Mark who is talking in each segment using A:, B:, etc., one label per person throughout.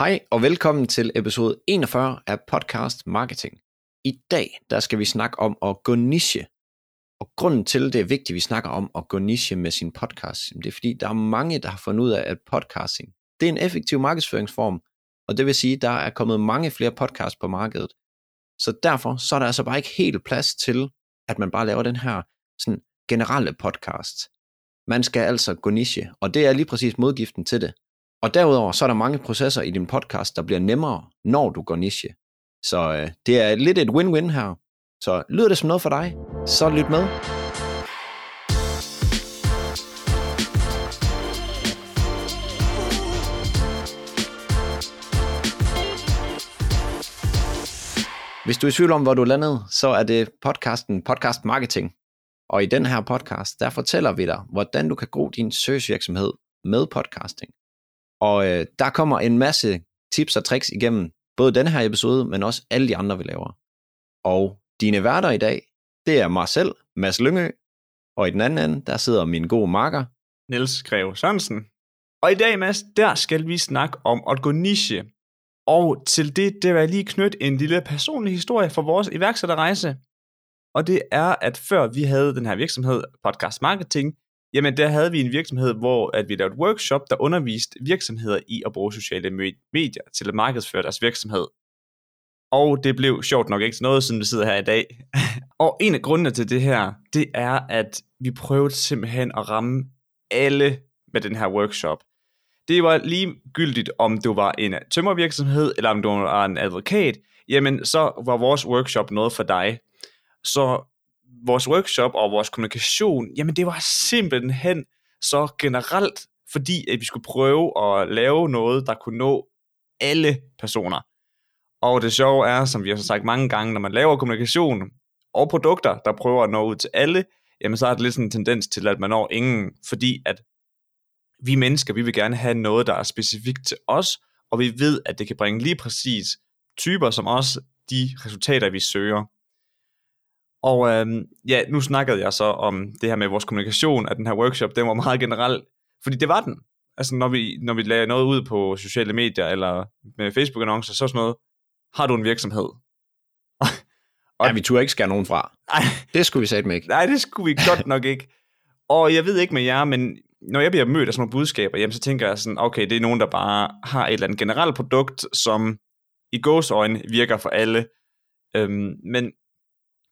A: Hej og velkommen til episode 41 af Podcast Marketing. I dag der skal vi snakke om at gå niche. Og grunden til, det er vigtigt, at vi snakker om at gå niche med sin podcast, det er fordi, der er mange, der har fundet ud af, at podcasting det er en effektiv markedsføringsform, og det vil sige, at der er kommet mange flere podcasts på markedet. Så derfor så er der altså bare ikke helt plads til, at man bare laver den her sådan generelle podcast. Man skal altså gå niche, og det er lige præcis modgiften til det. Og derudover så er der mange processer i din podcast, der bliver nemmere, når du går niche. Så øh, det er lidt et win-win her. Så lyder det som noget for dig, så lyt med. Hvis du er i tvivl om, hvor du er landet, så er det podcasten Podcast Marketing. Og i den her podcast, der fortæller vi dig, hvordan du kan gro din søgesvirksomhed med podcasting. Og øh, der kommer en masse tips og tricks igennem både den her episode, men også alle de andre, vi laver. Og dine værter i dag, det er mig selv, Mads Lyngø, og i den anden ende, der sidder min gode marker.
B: Niels Greve Sørensen. Og i dag, Mads, der skal vi snakke om at gå niche. Og til det, det vil jeg lige knytte en lille personlig historie for vores iværksætterrejse. Og det er, at før vi havde den her virksomhed, Podcast Marketing, jamen der havde vi en virksomhed, hvor at vi lavede et workshop, der underviste virksomheder i at bruge sociale medier til at markedsføre deres virksomhed. Og det blev sjovt nok ikke noget, siden vi sidder her i dag. og en af grundene til det her, det er, at vi prøvede simpelthen at ramme alle med den her workshop. Det var ligegyldigt, om du var en tømmervirksomhed, eller om du var en advokat, jamen så var vores workshop noget for dig. Så vores workshop og vores kommunikation, jamen det var simpelthen så generelt, fordi at vi skulle prøve at lave noget, der kunne nå alle personer. Og det sjove er, som vi har sagt mange gange, når man laver kommunikation og produkter, der prøver at nå ud til alle, jamen så er det lidt sådan en tendens til, at man når ingen, fordi at vi mennesker, vi vil gerne have noget, der er specifikt til os, og vi ved, at det kan bringe lige præcis typer som os, de resultater, vi søger. Og øhm, ja, nu snakkede jeg så om det her med vores kommunikation af den her workshop, den var meget generel, fordi det var den. Altså når vi, når vi lagde noget ud på sociale medier, eller med Facebook-annoncer, så sådan noget, har du en virksomhed?
A: og, ja, vi turde ikke skære nogen fra. Ej, det skulle vi sætte med ikke.
B: Nej, det skulle vi godt nok ikke. Og jeg ved ikke med jer, men når jeg bliver mødt af sådan nogle budskaber, jamen, så tænker jeg sådan, okay, det er nogen, der bare har et eller andet generelt produkt, som i gåsøjne virker for alle. Øhm, men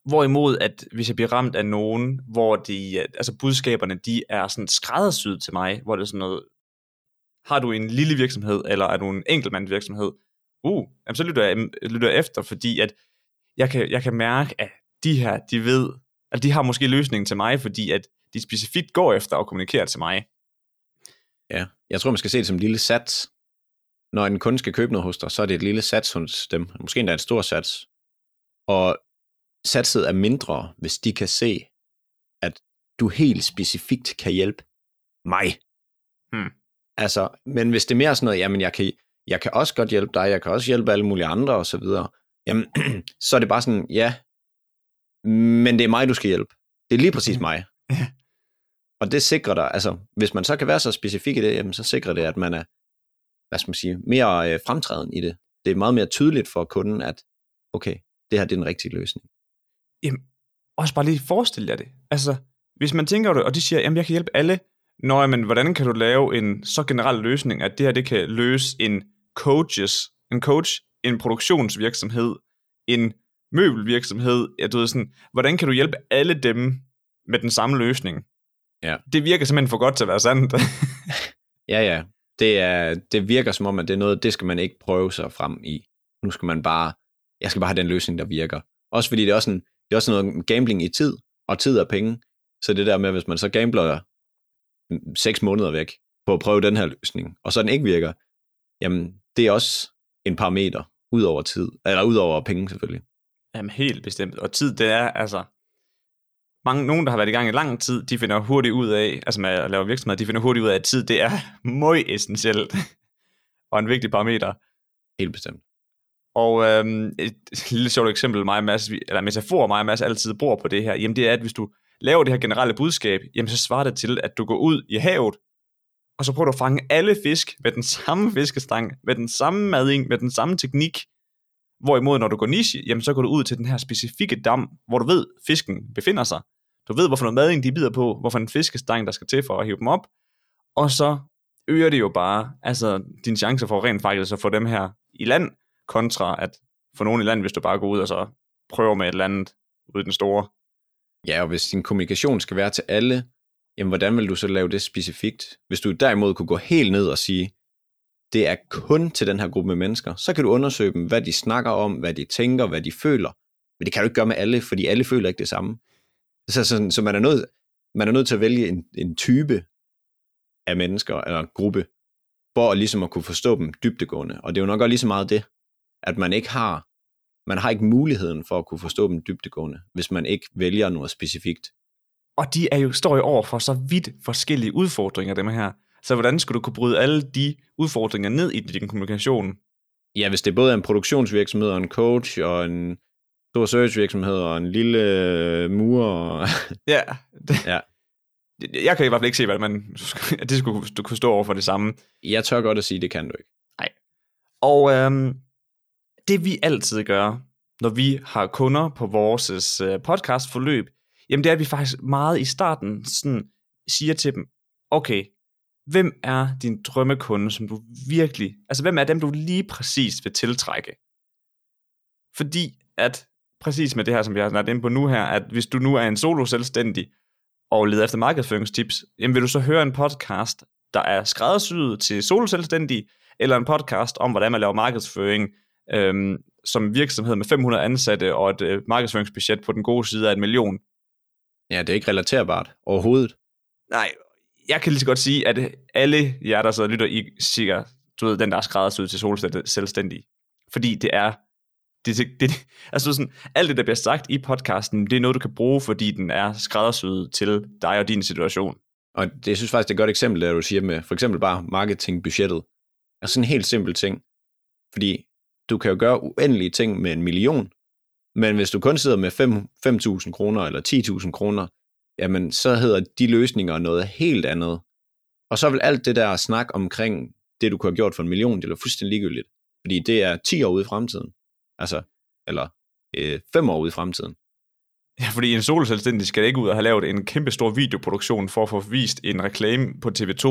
B: hvorimod, at hvis jeg bliver ramt af nogen, hvor de, øh, altså budskaberne, de er sådan skræddersyet til mig, hvor det er sådan noget, har du en lille virksomhed, eller er du en enkeltmandsvirksomhed? uh, jamen, så lytter jeg, mm, lytter jeg efter, fordi at jeg kan, jeg kan mærke, at de her, de ved, at de har måske løsningen til mig, fordi at de specifikt går efter at kommunikere til mig.
A: Ja, jeg tror, man skal se det som en lille sats. Når en kunde skal købe noget hos dig, så er det et lille sats hos dem. Måske endda en stor sats. Og satset er mindre, hvis de kan se, at du helt specifikt kan hjælpe mig. Hmm. Altså, men hvis det er mere sådan noget, jamen jeg kan, jeg kan også godt hjælpe dig, jeg kan også hjælpe alle mulige andre og så videre, jamen, så er det bare sådan, ja, men det er mig, du skal hjælpe. Det er lige præcis mig. Og det sikrer dig, altså hvis man så kan være så specifik i det, jamen, så sikrer det, at man er, hvad skal man sige, mere øh, fremtræden i det. Det er meget mere tydeligt for kunden, at okay, det her det er den rigtige løsning.
B: Jamen, også bare lige forestille jer det. Altså, hvis man tænker det, og de siger, jamen jeg kan hjælpe alle, Nå, men hvordan kan du lave en så generel løsning, at det her det kan løse en coaches, en coach, en produktionsvirksomhed, en møbelvirksomhed, ja, du ved sådan, hvordan kan du hjælpe alle dem med den samme løsning? Ja. Det virker simpelthen for godt til at være sandt.
A: ja, ja. Det, er, det virker som om, at det er noget, det skal man ikke prøve sig frem i. Nu skal man bare, jeg skal bare have den løsning, der virker. Også fordi det er også, en, det er også noget gambling i tid, og tid er penge. Så det der med, hvis man så gambler seks måneder væk på at prøve den her løsning, og så den ikke virker, jamen det er også en parameter ud over tid, eller ud over penge selvfølgelig.
B: Jamen helt bestemt. Og tid, det er altså, mange, nogen, der har været i gang i lang tid, de finder hurtigt ud af, altså med at lave virksomhed, de finder hurtigt ud af, at tid, det er meget essentielt, og en vigtig parameter.
A: Helt bestemt.
B: Og øhm, et lille sjovt eksempel, mig og Mads, eller metafor, mig og Mads altid bruger på det her, jamen det er, at hvis du laver det her generelle budskab, jamen så svarer det til, at du går ud i havet, og så prøver du at fange alle fisk med den samme fiskestang, med den samme mading, med den samme teknik. Hvorimod, når du går niche, jamen så går du ud til den her specifikke dam, hvor du ved, fisken befinder sig. Du ved, hvorfor noget mading de bider på, hvorfor en fiskestang, der skal til for at hive dem op. Og så øger det jo bare altså, din chance for rent faktisk at få dem her i land, kontra at for nogen i land, hvis du bare går ud og så prøver med et eller andet ud i den store.
A: Ja, og hvis din kommunikation skal være til alle, jamen hvordan vil du så lave det specifikt? Hvis du derimod kunne gå helt ned og sige, det er kun til den her gruppe med mennesker, så kan du undersøge dem, hvad de snakker om, hvad de tænker, hvad de føler. Men det kan du ikke gøre med alle, fordi alle føler ikke det samme. Så, så, så man, er nødt, man er nødt til at vælge en, en type af mennesker, eller en gruppe, for ligesom at kunne forstå dem dybtegående. Og det er jo nok også lige så meget det, at man ikke har, man har ikke muligheden for at kunne forstå dem dybdegående, hvis man ikke vælger noget specifikt.
B: Og de er jo, står jo over for så vidt forskellige udfordringer, dem her. Så hvordan skulle du kunne bryde alle de udfordringer ned i din kommunikation?
A: Ja, hvis det både er en produktionsvirksomhed og en coach og en stor searchvirksomhed og en lille øh, mur. Og
B: ja, det,
A: ja.
B: Jeg kan i hvert fald ikke se, hvad man, at det skulle du kunne stå over for det samme.
A: Jeg tør godt at sige, det kan du ikke.
B: Nej. Og øhm, det vi altid gør, når vi har kunder på vores øh, podcastforløb, jamen det er, at vi faktisk meget i starten sådan siger til dem, okay, hvem er din drømmekunde, som du virkelig, altså hvem er dem, du lige præcis vil tiltrække? Fordi at præcis med det her, som vi har snart inde på nu her, at hvis du nu er en solo selvstændig og leder efter markedsføringstips, jamen vil du så høre en podcast, der er skræddersyet til solo selvstændige, eller en podcast om, hvordan man laver markedsføring øhm, som virksomhed med 500 ansatte og et øh, markedsføringsbudget på den gode side af en million.
A: Ja, det er ikke relaterbart overhovedet.
B: Nej, jeg kan lige så godt sige, at alle jer, der så lytter, I siger, du ved, den der er skræddersyet til selvstændige. Fordi det er det, det, det, altså sådan, alt det, der bliver sagt i podcasten, det er noget, du kan bruge, fordi den er skræddersyet til dig og din situation.
A: Og det, jeg synes faktisk, det er et godt eksempel, der du siger med for eksempel bare marketingbudgettet. Altså sådan en helt simpel ting. Fordi du kan jo gøre uendelige ting med en million, men hvis du kun sidder med 5.000 kroner eller 10.000 kroner, jamen så hedder de løsninger noget helt andet. Og så vil alt det der snak omkring det, du kunne have gjort for en million, det er fuldstændig ligegyldigt. Fordi det er 10 år ude i fremtiden. Altså, eller øh, 5 år ude i fremtiden.
B: Ja, fordi en solselvstændig skal ikke ud og have lavet en kæmpe stor videoproduktion for at få vist en reklame på TV2.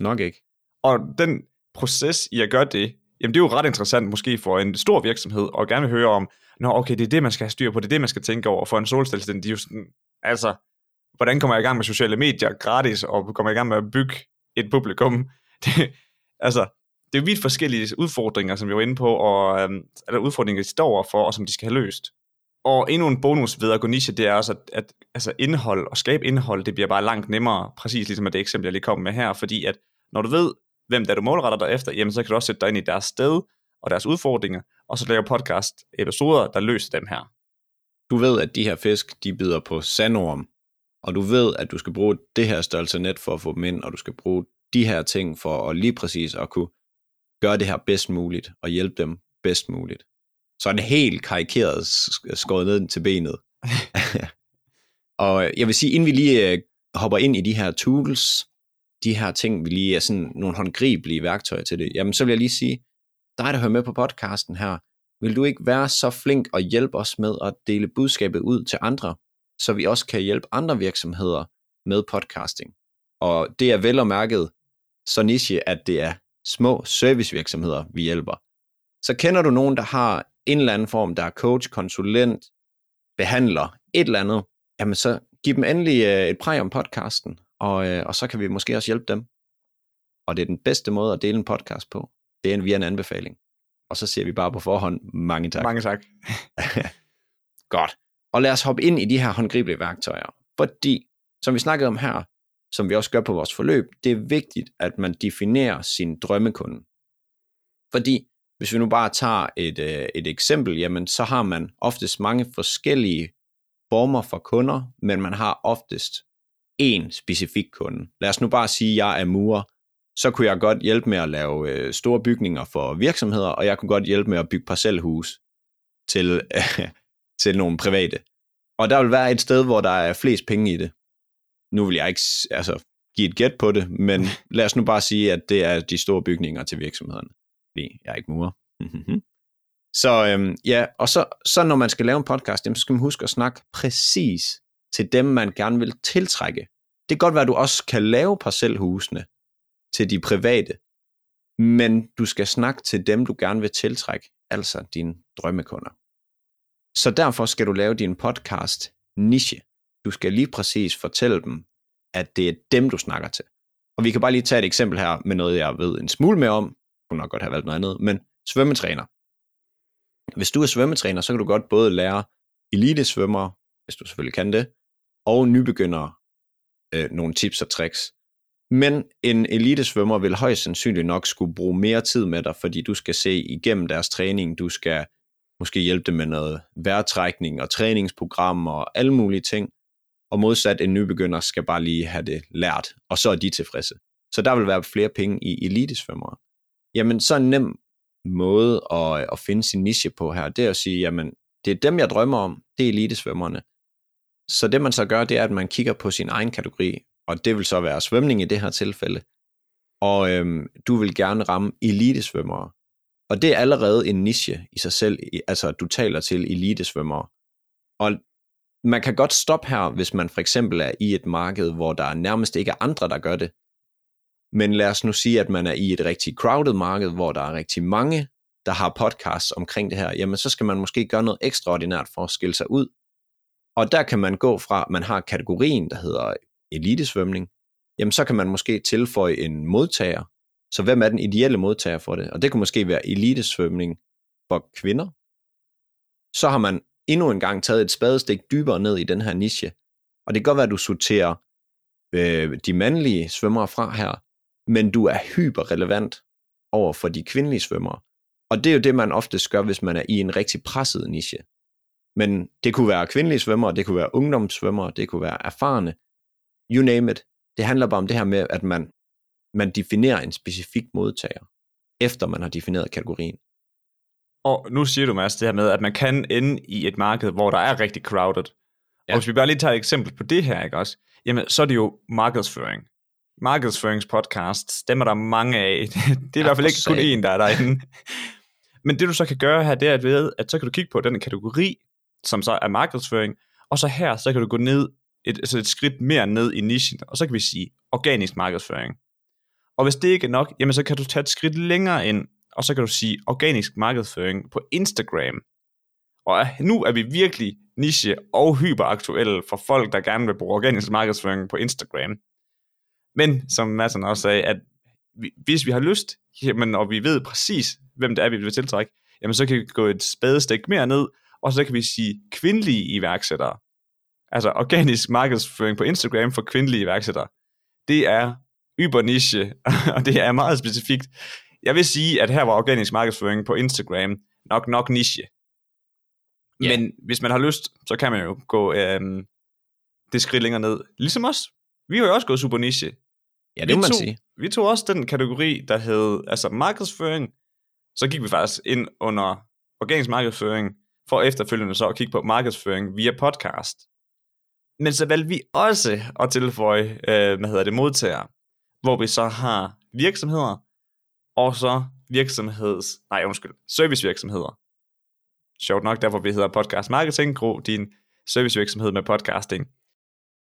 A: Nok ikke.
B: Og den proces i at gøre det, jamen det er jo ret interessant måske for en stor virksomhed, og gerne vil høre om, nå okay, det er det, man skal have styr på, det er det, man skal tænke over. For en solselvstændig, de er jo sådan, altså, hvordan kommer jeg i gang med sociale medier gratis, og kommer jeg i gang med at bygge et publikum? Det, altså, det er jo vidt forskellige udfordringer, som vi var inde på, og øhm, eller udfordringer, de står for, og som de skal have løst. Og endnu en bonus ved at gå niche, det er også, at, at altså indhold og skabe indhold, det bliver bare langt nemmere, præcis ligesom det eksempel, jeg lige kom med her, fordi at når du ved, hvem der du målretter dig efter, jamen så kan du også sætte dig ind i deres sted og deres udfordringer, og så lave podcast episoder, der løser dem her.
A: Du ved, at de her fisk, de bider på sandorm, og du ved, at du skal bruge det her størrelse net for at få dem ind, og du skal bruge de her ting for at lige præcis at kunne gøre det her bedst muligt, og hjælpe dem bedst muligt. Så det helt karikeret skåret ned til benet. og jeg vil sige, inden vi lige øh, hopper ind i de her tools, de her ting, vi lige er sådan nogle håndgribelige værktøjer til det, jamen så vil jeg lige sige, dig der hører med på podcasten her, vil du ikke være så flink og hjælpe os med at dele budskabet ud til andre, så vi også kan hjælpe andre virksomheder med podcasting. Og det er vel og mærket så niche, at det er små servicevirksomheder, vi hjælper. Så kender du nogen, der har en eller anden form, der er coach, konsulent, behandler, et eller andet, jamen så giv dem endelig øh, et præg om podcasten, og, øh, og så kan vi måske også hjælpe dem. Og det er den bedste måde at dele en podcast på. Det er via en anbefaling. Og så siger vi bare på forhånd, mange tak.
B: Mange tak.
A: Godt. Og lad os hoppe ind i de her håndgribelige værktøjer. Fordi, som vi snakkede om her, som vi også gør på vores forløb, det er vigtigt, at man definerer sin drømmekunde. Fordi hvis vi nu bare tager et, øh, et eksempel, jamen så har man oftest mange forskellige former for kunder, men man har oftest én specifik kunde. Lad os nu bare sige, at jeg er murer. Så kunne jeg godt hjælpe med at lave øh, store bygninger for virksomheder, og jeg kunne godt hjælpe med at bygge parcelhus til, øh, til nogle private. Og der vil være et sted, hvor der er flest penge i det nu vil jeg ikke, altså, give et gæt på det, men lad os nu bare sige, at det er de store bygninger til virksomhederne. Fordi jeg er ikke murer. så øhm, ja, og så, så når man skal lave en podcast, jamen, så skal man huske at snakke præcis til dem, man gerne vil tiltrække. Det kan godt være, at du også kan lave parcelhusene til de private, men du skal snakke til dem, du gerne vil tiltrække, altså dine drømmekunder. Så derfor skal du lave din podcast niche. Du skal lige præcis fortælle dem, at det er dem, du snakker til. Og vi kan bare lige tage et eksempel her med noget, jeg ved en smule mere om. Jeg kunne nok godt have valgt noget andet, men svømmetræner. Hvis du er svømmetræner, så kan du godt både lære elitesvømmere, hvis du selvfølgelig kan det, og nybegyndere øh, nogle tips og tricks. Men en elitesvømmer vil højst sandsynligt nok skulle bruge mere tid med dig, fordi du skal se igennem deres træning, du skal måske hjælpe dem med noget vejrtrækning og træningsprogram og alle mulige ting. Og modsat en nybegynder skal bare lige have det lært, og så er de tilfredse. Så der vil være flere penge i elitesvømmere. Jamen, så en nem måde at, at finde sin niche på her, det er at sige, jamen, det er dem, jeg drømmer om, det er elitesvømmerne. Så det man så gør, det er, at man kigger på sin egen kategori, og det vil så være svømning i det her tilfælde. Og øhm, du vil gerne ramme elitesvømmere. Og det er allerede en niche i sig selv, altså at du taler til elitesvømmere. Og man kan godt stoppe her, hvis man for eksempel er i et marked, hvor der nærmest ikke er andre, der gør det. Men lad os nu sige, at man er i et rigtig crowded marked, hvor der er rigtig mange, der har podcasts omkring det her. Jamen så skal man måske gøre noget ekstraordinært for at skille sig ud. Og der kan man gå fra, at man har kategorien, der hedder elitesvømning, jamen så kan man måske tilføje en modtager. Så hvem er den ideelle modtager for det? Og det kunne måske være elitesvømning for kvinder. Så har man endnu en gang taget et spadestik dybere ned i den her niche. Og det kan godt være, at du sorterer øh, de mandlige svømmere fra her, men du er hyperrelevant over for de kvindelige svømmere. Og det er jo det, man ofte gør, hvis man er i en rigtig presset niche. Men det kunne være kvindelige svømmere, det kunne være ungdomssvømmere, det kunne være erfarne. You name it. Det handler bare om det her med, at man, man definerer en specifik modtager, efter man har defineret kategorien.
B: Og nu siger du, Mads, det her med, at man kan ende i et marked, hvor der er rigtig crowded. Ja. Og hvis vi bare lige tager et eksempel på det her, ikke også? Jamen, så er det jo markedsføring. Markedsføringspodcasts, dem er der mange af. det er ja, i hvert fald ikke kun én, der er derinde. Men det du så kan gøre her, det er at, ved, at så kan du kigge på den kategori, som så er markedsføring, og så her, så kan du gå ned et, altså et skridt mere ned i nichen, og så kan vi sige organisk markedsføring. Og hvis det ikke er nok, jamen så kan du tage et skridt længere ind, og så kan du sige organisk markedsføring på Instagram. Og nu er vi virkelig niche og hyperaktuelle for folk, der gerne vil bruge organisk markedsføring på Instagram. Men som Madsen også sagde, at hvis vi har lyst, jamen, og vi ved præcis, hvem det er, vi vil tiltrække, jamen så kan vi gå et spadestik mere ned, og så kan vi sige kvindelige iværksættere. Altså organisk markedsføring på Instagram for kvindelige iværksættere. Det er yber niche, og det er meget specifikt. Jeg vil sige, at her var organisk markedsføring på Instagram nok nok niche. Yeah. Men hvis man har lyst, så kan man jo gå øhm, det skridt længere ned. Ligesom os. Vi har jo også gået super niche.
A: Ja, det vi må man
B: tog,
A: sige.
B: Vi tog også den kategori, der hed altså markedsføring. Så gik vi faktisk ind under organisk markedsføring, for efterfølgende så at kigge på markedsføring via podcast. Men så valgte vi også at tilføje, øh, hvad hedder det, modtager, hvor vi så har virksomheder, og så virksomheds, nej undskyld, servicevirksomheder. Sjovt nok, derfor vi hedder Podcast Marketing, Gro, din servicevirksomhed med podcasting.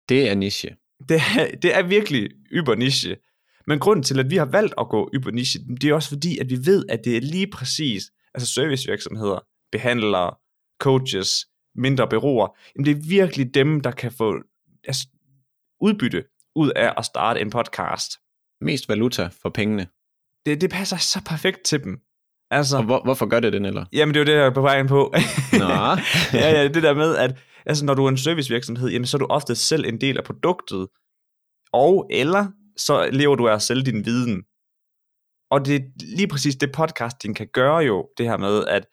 A: Det er niche.
B: Det er, det er virkelig yber niche. Men grunden til, at vi har valgt at gå yber niche, det er også fordi, at vi ved, at det er lige præcis, altså servicevirksomheder, behandlere, coaches, mindre bureauer, jamen det er virkelig dem, der kan få altså, udbytte ud af at starte en podcast.
A: Mest valuta for pengene.
B: Det, det passer så perfekt til dem. Altså,
A: og hvor, hvorfor gør det det, eller?
B: Jamen, det er jo det, jeg er på vejen på. Nå. ja, ja, det der med, at altså, når du er en servicevirksomhed, jamen, så er du ofte selv en del af produktet, og eller så lever du af at sælge din viden. Og det er lige præcis det podcasting kan gøre jo, det her med, at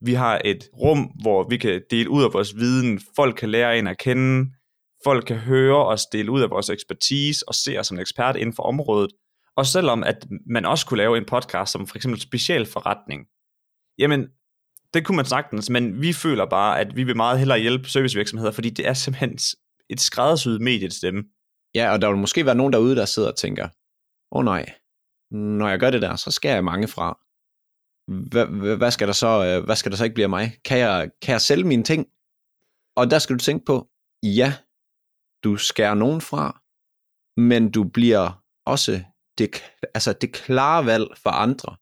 B: vi har et rum, hvor vi kan dele ud af vores viden, folk kan lære en at kende, folk kan høre os dele ud af vores ekspertise og se os som ekspert inden for området. Og selvom at man også kunne lave en podcast som for eksempel specialforretning, jamen det kunne man sagtens, men vi føler bare, at vi vil meget hellere hjælpe servicevirksomheder, fordi det er simpelthen et skræddersyet medie til dem.
A: Ja, og der vil måske være nogen derude, der sidder og tænker, åh oh, nej, når jeg gør det der, så skærer jeg mange fra. Hvad, hvad, skal der så, øh, hvad skal der så ikke blive af mig? Kan jeg, kan jeg sælge mine ting? Og der skal du tænke på, ja, du skærer nogen fra, men du bliver også det, altså det klare valg for andre.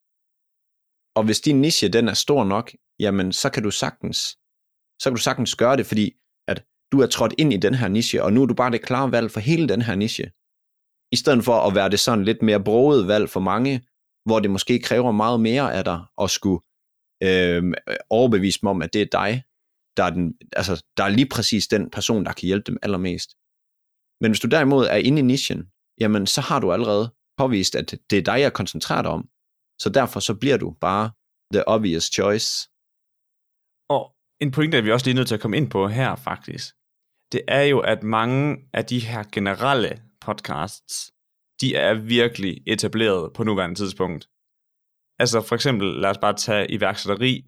A: Og hvis din niche den er stor nok, jamen så kan du sagtens, så kan du sagtens gøre det, fordi at du er trådt ind i den her niche, og nu er du bare det klare valg for hele den her niche. I stedet for at være det sådan lidt mere broget valg for mange, hvor det måske kræver meget mere af dig at skulle øh, overbevise dem om, at det er dig, der er, den, altså, der er lige præcis den person, der kan hjælpe dem allermest. Men hvis du derimod er inde i nichen, jamen så har du allerede påvist, at det er dig, jeg koncentrerer dig om. Så derfor så bliver du bare the obvious choice.
B: Og en pointe, der vi også lige nødt til at komme ind på her faktisk, det er jo, at mange af de her generelle podcasts, de er virkelig etableret på nuværende tidspunkt. Altså for eksempel, lad os bare tage iværksætteri.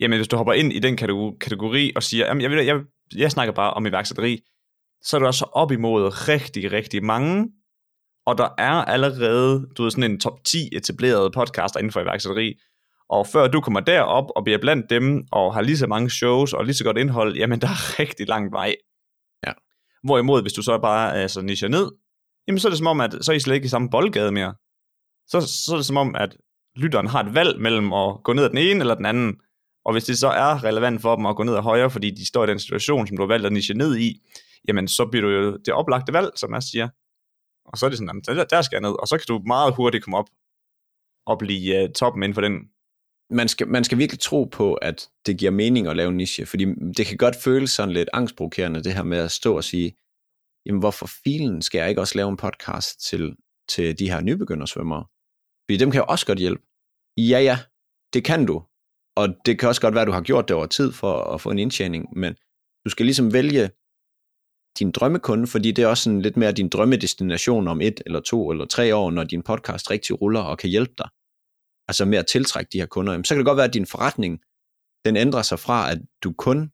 B: Jamen hvis du hopper ind i den kategori og siger, jamen jeg, vil, jeg, jeg snakker bare om iværksætteri, så er du også op imod rigtig, rigtig mange, og der er allerede, du ved, sådan en top 10 etablerede podcaster inden for iværksætteri, og før du kommer derop og bliver blandt dem, og har lige så mange shows og lige så godt indhold, jamen der er rigtig lang vej.
A: Ja.
B: Hvorimod, hvis du så bare altså, nicher ned, jamen så er det som om, at så er I slet ikke i samme boldgade mere. Så, så er det som om, at lytteren har et valg mellem at gå ned ad den ene eller den anden. Og hvis det så er relevant for dem at gå ned ad højre, fordi de står i den situation, som du har valgt at niche ned i, jamen så bliver du jo det oplagte valg, som jeg siger. Og så er det sådan, der, der skal jeg ned, og så kan du meget hurtigt komme op og blive uh, toppen inden for den.
A: Man skal, man skal virkelig tro på, at det giver mening at lave en niche, fordi det kan godt føles sådan lidt angstprovokerende, det her med at stå og sige, jamen hvorfor filen skal jeg ikke også lave en podcast til, til de her nybegyndersvømmere? Fordi dem kan jeg også godt hjælpe. Ja, ja, det kan du. Og det kan også godt være, at du har gjort det over tid for at få en indtjening, men du skal ligesom vælge din drømmekunde, fordi det er også sådan lidt mere din drømmedestination om et eller to eller tre år, når din podcast rigtig ruller og kan hjælpe dig. Altså med at tiltrække de her kunder. Så kan det godt være, at din forretning, den ændrer sig fra, at du kun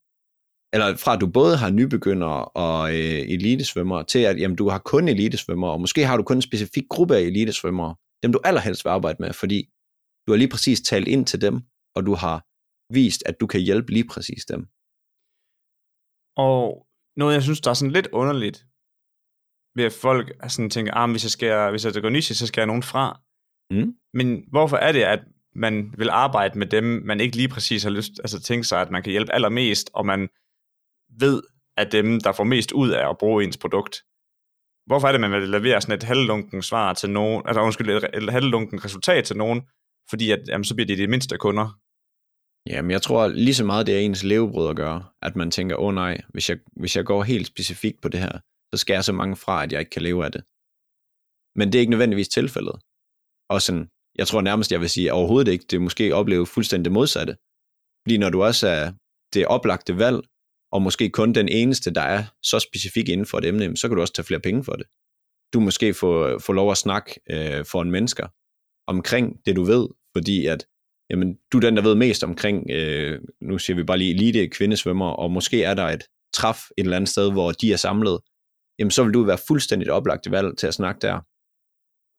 A: eller fra at du både har nybegyndere og øh, elitesvømmere, til at jamen, du har kun elitesvømmere, og måske har du kun en specifik gruppe af elitesvømmere, dem du allerhelst vil arbejde med, fordi du har lige præcis talt ind til dem, og du har vist, at du kan hjælpe lige præcis dem.
B: Og noget, jeg synes, der er sådan lidt underligt, ved at folk sådan tænker, ah, hvis jeg, skal, hvis jeg går niche, så skal jeg nogen fra.
A: Mm.
B: Men hvorfor er det, at man vil arbejde med dem, man ikke lige præcis har lyst altså tænke sig, at man kan hjælpe allermest, og man ved, at dem, der får mest ud af at bruge ens produkt. Hvorfor er det, man vil levere sådan et halvlunken svar til nogen, altså undskyld, et halvlunken resultat til nogen, fordi at, jamen, så bliver det de mindste kunder.
A: Jamen, jeg tror lige så meget, det er ens levebrød at gøre, at man tænker, åh oh, nej, hvis jeg, hvis jeg går helt specifikt på det her, så skal jeg så mange fra, at jeg ikke kan leve af det. Men det er ikke nødvendigvis tilfældet. Og sådan, jeg tror nærmest, jeg vil sige, overhovedet ikke, det er måske opleve fuldstændig modsatte. Fordi når du også er det oplagte valg, og måske kun den eneste, der er så specifik inden for et emne, så kan du også tage flere penge for det. Du måske få, få lov at snakke øh, for en mennesker omkring det, du ved, fordi at jamen, du er den, der ved mest omkring, øh, nu siger vi bare lige elite kvindesvømmer, og måske er der et træf et eller andet sted, hvor de er samlet, jamen så vil du være fuldstændig oplagt valg til at snakke der.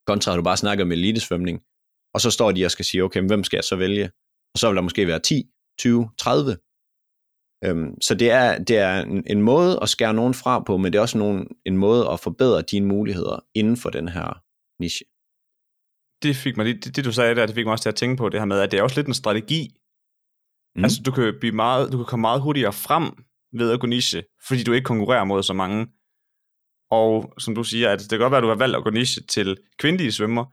A: Kontra at du bare snakker med elitesvømning, og så står de og skal sige, okay, hvem skal jeg så vælge? Og så vil der måske være 10, 20, 30. Øhm, så det er, det er en, en måde at skære nogen fra på, men det er også nogen, en måde at forbedre dine muligheder inden for den her niche
B: det fik mig lige, det, det, du sagde der, det fik mig også til at tænke på det her med, at det er også lidt en strategi. Mm. Altså, du kan, blive meget, du kan komme meget hurtigere frem ved at gå niche, fordi du ikke konkurrerer mod så mange. Og som du siger, at det kan godt være, at du har valgt at gå niche til kvindelige svømmer,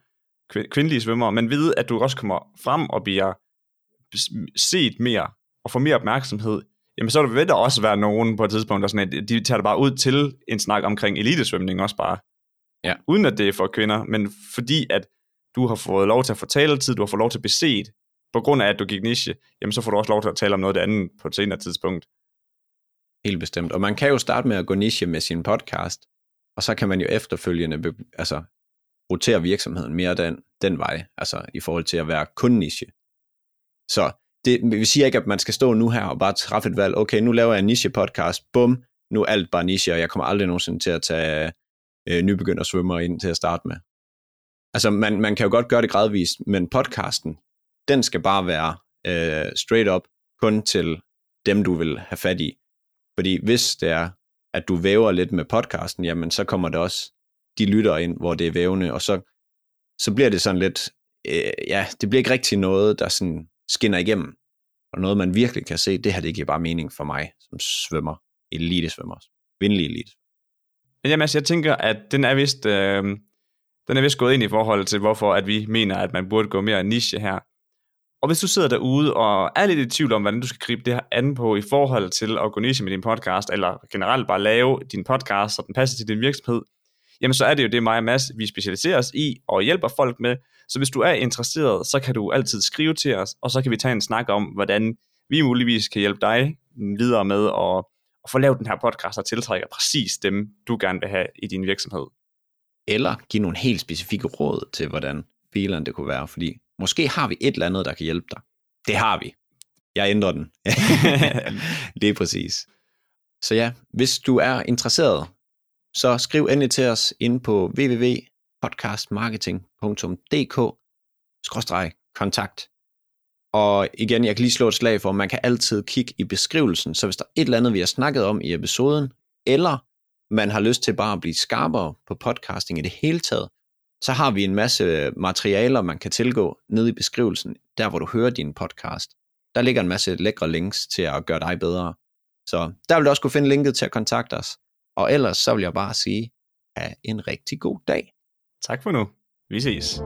B: kvindelige svømmer, men ved, at du også kommer frem og bliver set mere, og får mere opmærksomhed, jamen så vil der også være nogen på et tidspunkt, der sådan, at de tager det bare ud til en snak omkring elitesvømning også bare.
A: Ja.
B: Uden at det er for kvinder, men fordi at du har fået lov til at få taletid, du har fået lov til at beset, på grund af, at du gik niche, jamen så får du også lov til at tale om noget andet på et senere tidspunkt.
A: Helt bestemt. Og man kan jo starte med at gå niche med sin podcast, og så kan man jo efterfølgende altså, rotere virksomheden mere den, den vej, altså i forhold til at være kun niche. Så det, vi siger ikke, at man skal stå nu her og bare træffe et valg, okay, nu laver jeg en niche podcast, bum, nu er alt bare niche, og jeg kommer aldrig nogensinde til at tage øh, nybegynder svømmer ind til at starte med. Altså, man, man kan jo godt gøre det gradvist, men podcasten, den skal bare være øh, straight up kun til dem, du vil have fat i. Fordi hvis det er, at du væver lidt med podcasten, jamen så kommer der også de lytter ind, hvor det er vævende, og så, så bliver det sådan lidt, øh, ja, det bliver ikke rigtig noget, der sådan skinner igennem. Og noget, man virkelig kan se, det her, det giver bare mening for mig, som svømmer, elitesvømmer, vindelig elite.
B: Jamen, altså, jeg tænker, at den er vist, øh, den er vist gået ind i forhold til, hvorfor at vi mener, at man burde gå mere niche her. Og hvis du sidder derude og er lidt i tvivl om, hvordan du skal gribe det her an på i forhold til at gå niche med din podcast, eller generelt bare lave din podcast, så den passer til din virksomhed, jamen så er det jo det mig og Mads, vi specialiserer os i og hjælper folk med. Så hvis du er interesseret, så kan du altid skrive til os, og så kan vi tage en snak om, hvordan vi muligvis kan hjælpe dig videre med at, at få lavet den her podcast, der tiltrækker præcis dem, du gerne vil have i din virksomhed.
A: Eller give nogle helt specifikke råd til, hvordan filerne det kunne være, fordi måske har vi et eller andet, der kan hjælpe dig. Det har vi. Jeg ændrer den. det er præcis. Så ja, hvis du er interesseret, så skriv endelig til os ind på www.podcastmarketing.dk-kontakt. Og igen, jeg kan lige slå et slag for, at man kan altid kigge i beskrivelsen, så hvis der er et eller andet, vi har snakket om i episoden, eller man har lyst til bare at blive skarpere på podcasting i det hele taget, så har vi en masse materialer, man kan tilgå nede i beskrivelsen, der hvor du hører din podcast. Der ligger en masse lækre links til at gøre dig bedre. Så der vil du også kunne finde linket til at kontakte os. Og ellers så vil jeg bare sige, have en rigtig god dag.
B: Tak for nu. Vi ses.